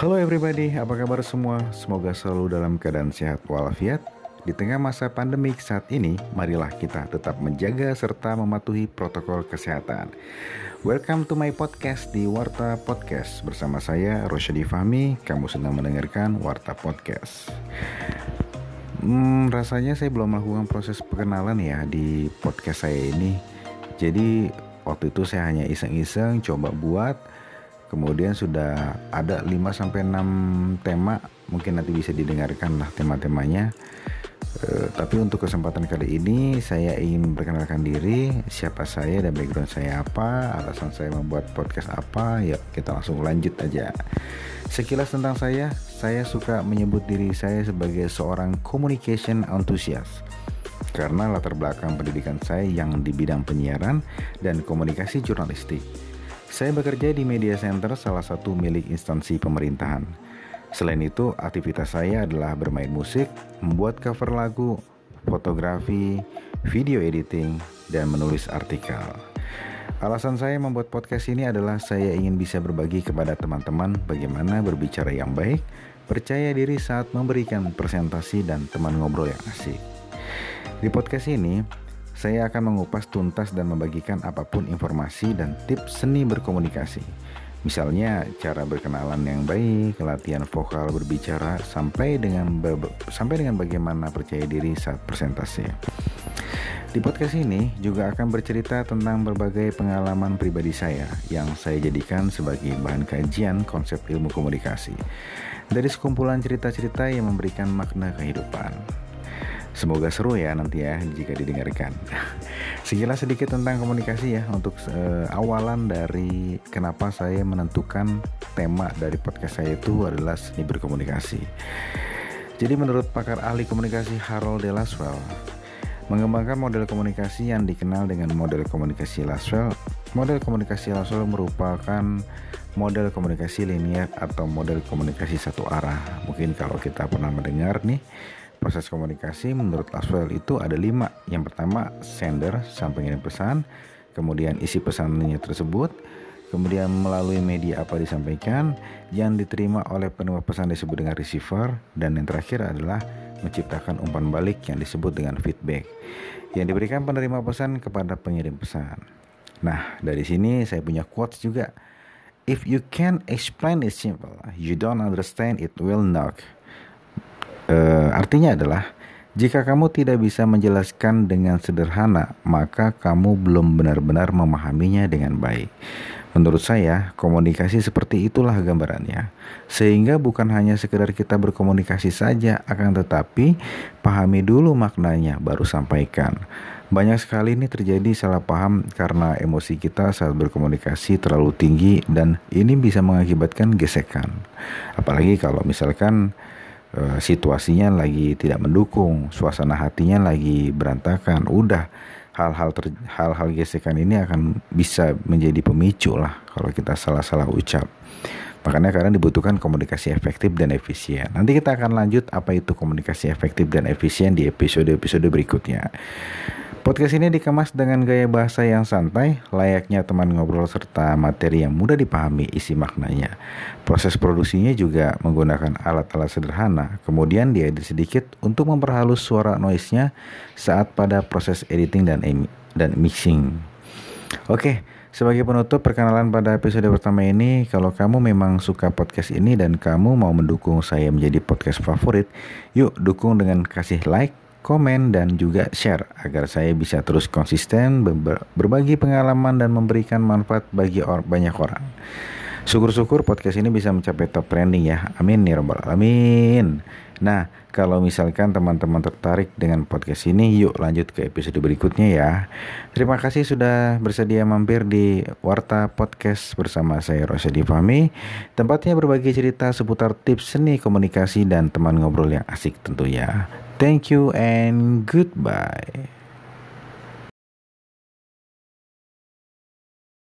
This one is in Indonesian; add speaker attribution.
Speaker 1: Halo everybody, apa kabar semua? Semoga selalu dalam keadaan sehat walafiat. Di tengah masa pandemik saat ini, marilah kita tetap menjaga serta mematuhi protokol kesehatan. Welcome to my podcast di Warta Podcast bersama saya Rosyadi Fahmi. Kamu sedang mendengarkan Warta Podcast. Hmm, rasanya saya belum melakukan proses perkenalan ya di podcast saya ini. Jadi waktu itu saya hanya iseng-iseng coba buat Kemudian sudah ada 5 sampai 6 tema, mungkin nanti bisa didengarkan lah tema-temanya. Uh, tapi untuk kesempatan kali ini saya ingin memperkenalkan diri, siapa saya dan background saya apa, alasan saya membuat podcast apa, ya kita langsung lanjut aja. Sekilas tentang saya, saya suka menyebut diri saya sebagai seorang communication enthusiast karena latar belakang pendidikan saya yang di bidang penyiaran dan komunikasi jurnalistik. Saya bekerja di media center salah satu milik instansi pemerintahan. Selain itu, aktivitas saya adalah bermain musik, membuat cover lagu, fotografi, video editing, dan menulis artikel. Alasan saya membuat podcast ini adalah saya ingin bisa berbagi kepada teman-teman bagaimana berbicara yang baik, percaya diri saat memberikan presentasi dan teman ngobrol yang asik. Di podcast ini, saya akan mengupas tuntas dan membagikan apa pun informasi dan tips seni berkomunikasi. Misalnya cara berkenalan yang baik, latihan vokal berbicara sampai dengan sampai dengan bagaimana percaya diri saat presentasi. Di podcast ini juga akan bercerita tentang berbagai pengalaman pribadi saya yang saya jadikan sebagai bahan kajian konsep ilmu komunikasi. Dari sekumpulan cerita-cerita yang memberikan makna kehidupan. Semoga seru ya nanti ya jika didengarkan. Sekilas sedikit tentang komunikasi ya untuk uh, awalan dari kenapa saya menentukan tema dari podcast saya itu adalah seni berkomunikasi. Jadi menurut pakar ahli komunikasi Harold De Laswell, mengembangkan model komunikasi yang dikenal dengan model komunikasi Laswell, model komunikasi Laswell merupakan model komunikasi linear atau model komunikasi satu arah. Mungkin kalau kita pernah mendengar nih Proses komunikasi menurut Laswell itu ada lima. Yang pertama sender sampai pengirim pesan, kemudian isi pesannya tersebut, kemudian melalui media apa disampaikan, yang diterima oleh penerima pesan disebut dengan receiver, dan yang terakhir adalah menciptakan umpan balik yang disebut dengan feedback yang diberikan penerima pesan kepada pengirim pesan. Nah, dari sini saya punya quotes juga. If you can explain it simple, you don't understand it will knock. E, artinya adalah jika kamu tidak bisa menjelaskan dengan sederhana, maka kamu belum benar-benar memahaminya dengan baik. Menurut saya, komunikasi seperti itulah gambarannya. Sehingga bukan hanya sekedar kita berkomunikasi saja, akan tetapi pahami dulu maknanya baru sampaikan. Banyak sekali ini terjadi salah paham karena emosi kita saat berkomunikasi terlalu tinggi dan ini bisa mengakibatkan gesekan. Apalagi kalau misalkan uh, situasinya lagi tidak mendukung, suasana hatinya lagi berantakan, udah hal-hal hal-hal gesekan ini akan bisa menjadi pemicu lah kalau kita salah-salah ucap. Makanya karena dibutuhkan komunikasi efektif dan efisien. Nanti kita akan lanjut apa itu komunikasi efektif dan efisien di episode-episode berikutnya. Podcast ini dikemas dengan gaya bahasa yang santai, layaknya teman ngobrol serta materi yang mudah dipahami isi maknanya. Proses produksinya juga menggunakan alat-alat sederhana, kemudian diedit sedikit untuk memperhalus suara noise-nya saat pada proses editing dan dan mixing. Oke, sebagai penutup perkenalan pada episode pertama ini, kalau kamu memang suka podcast ini dan kamu mau mendukung saya menjadi podcast favorit, yuk dukung dengan kasih like, komen, dan juga share agar saya bisa terus konsisten berbagi pengalaman dan memberikan manfaat bagi or banyak orang. Syukur-syukur podcast ini bisa mencapai top trending ya. Amin ya robbal alamin. Nah, kalau misalkan teman-teman tertarik dengan podcast ini, yuk lanjut ke episode berikutnya ya. Terima kasih sudah bersedia mampir di Warta Podcast bersama saya Rosyadi Fahmi. Tempatnya berbagi cerita seputar tips seni komunikasi dan teman ngobrol yang asik tentunya. Thank you and goodbye.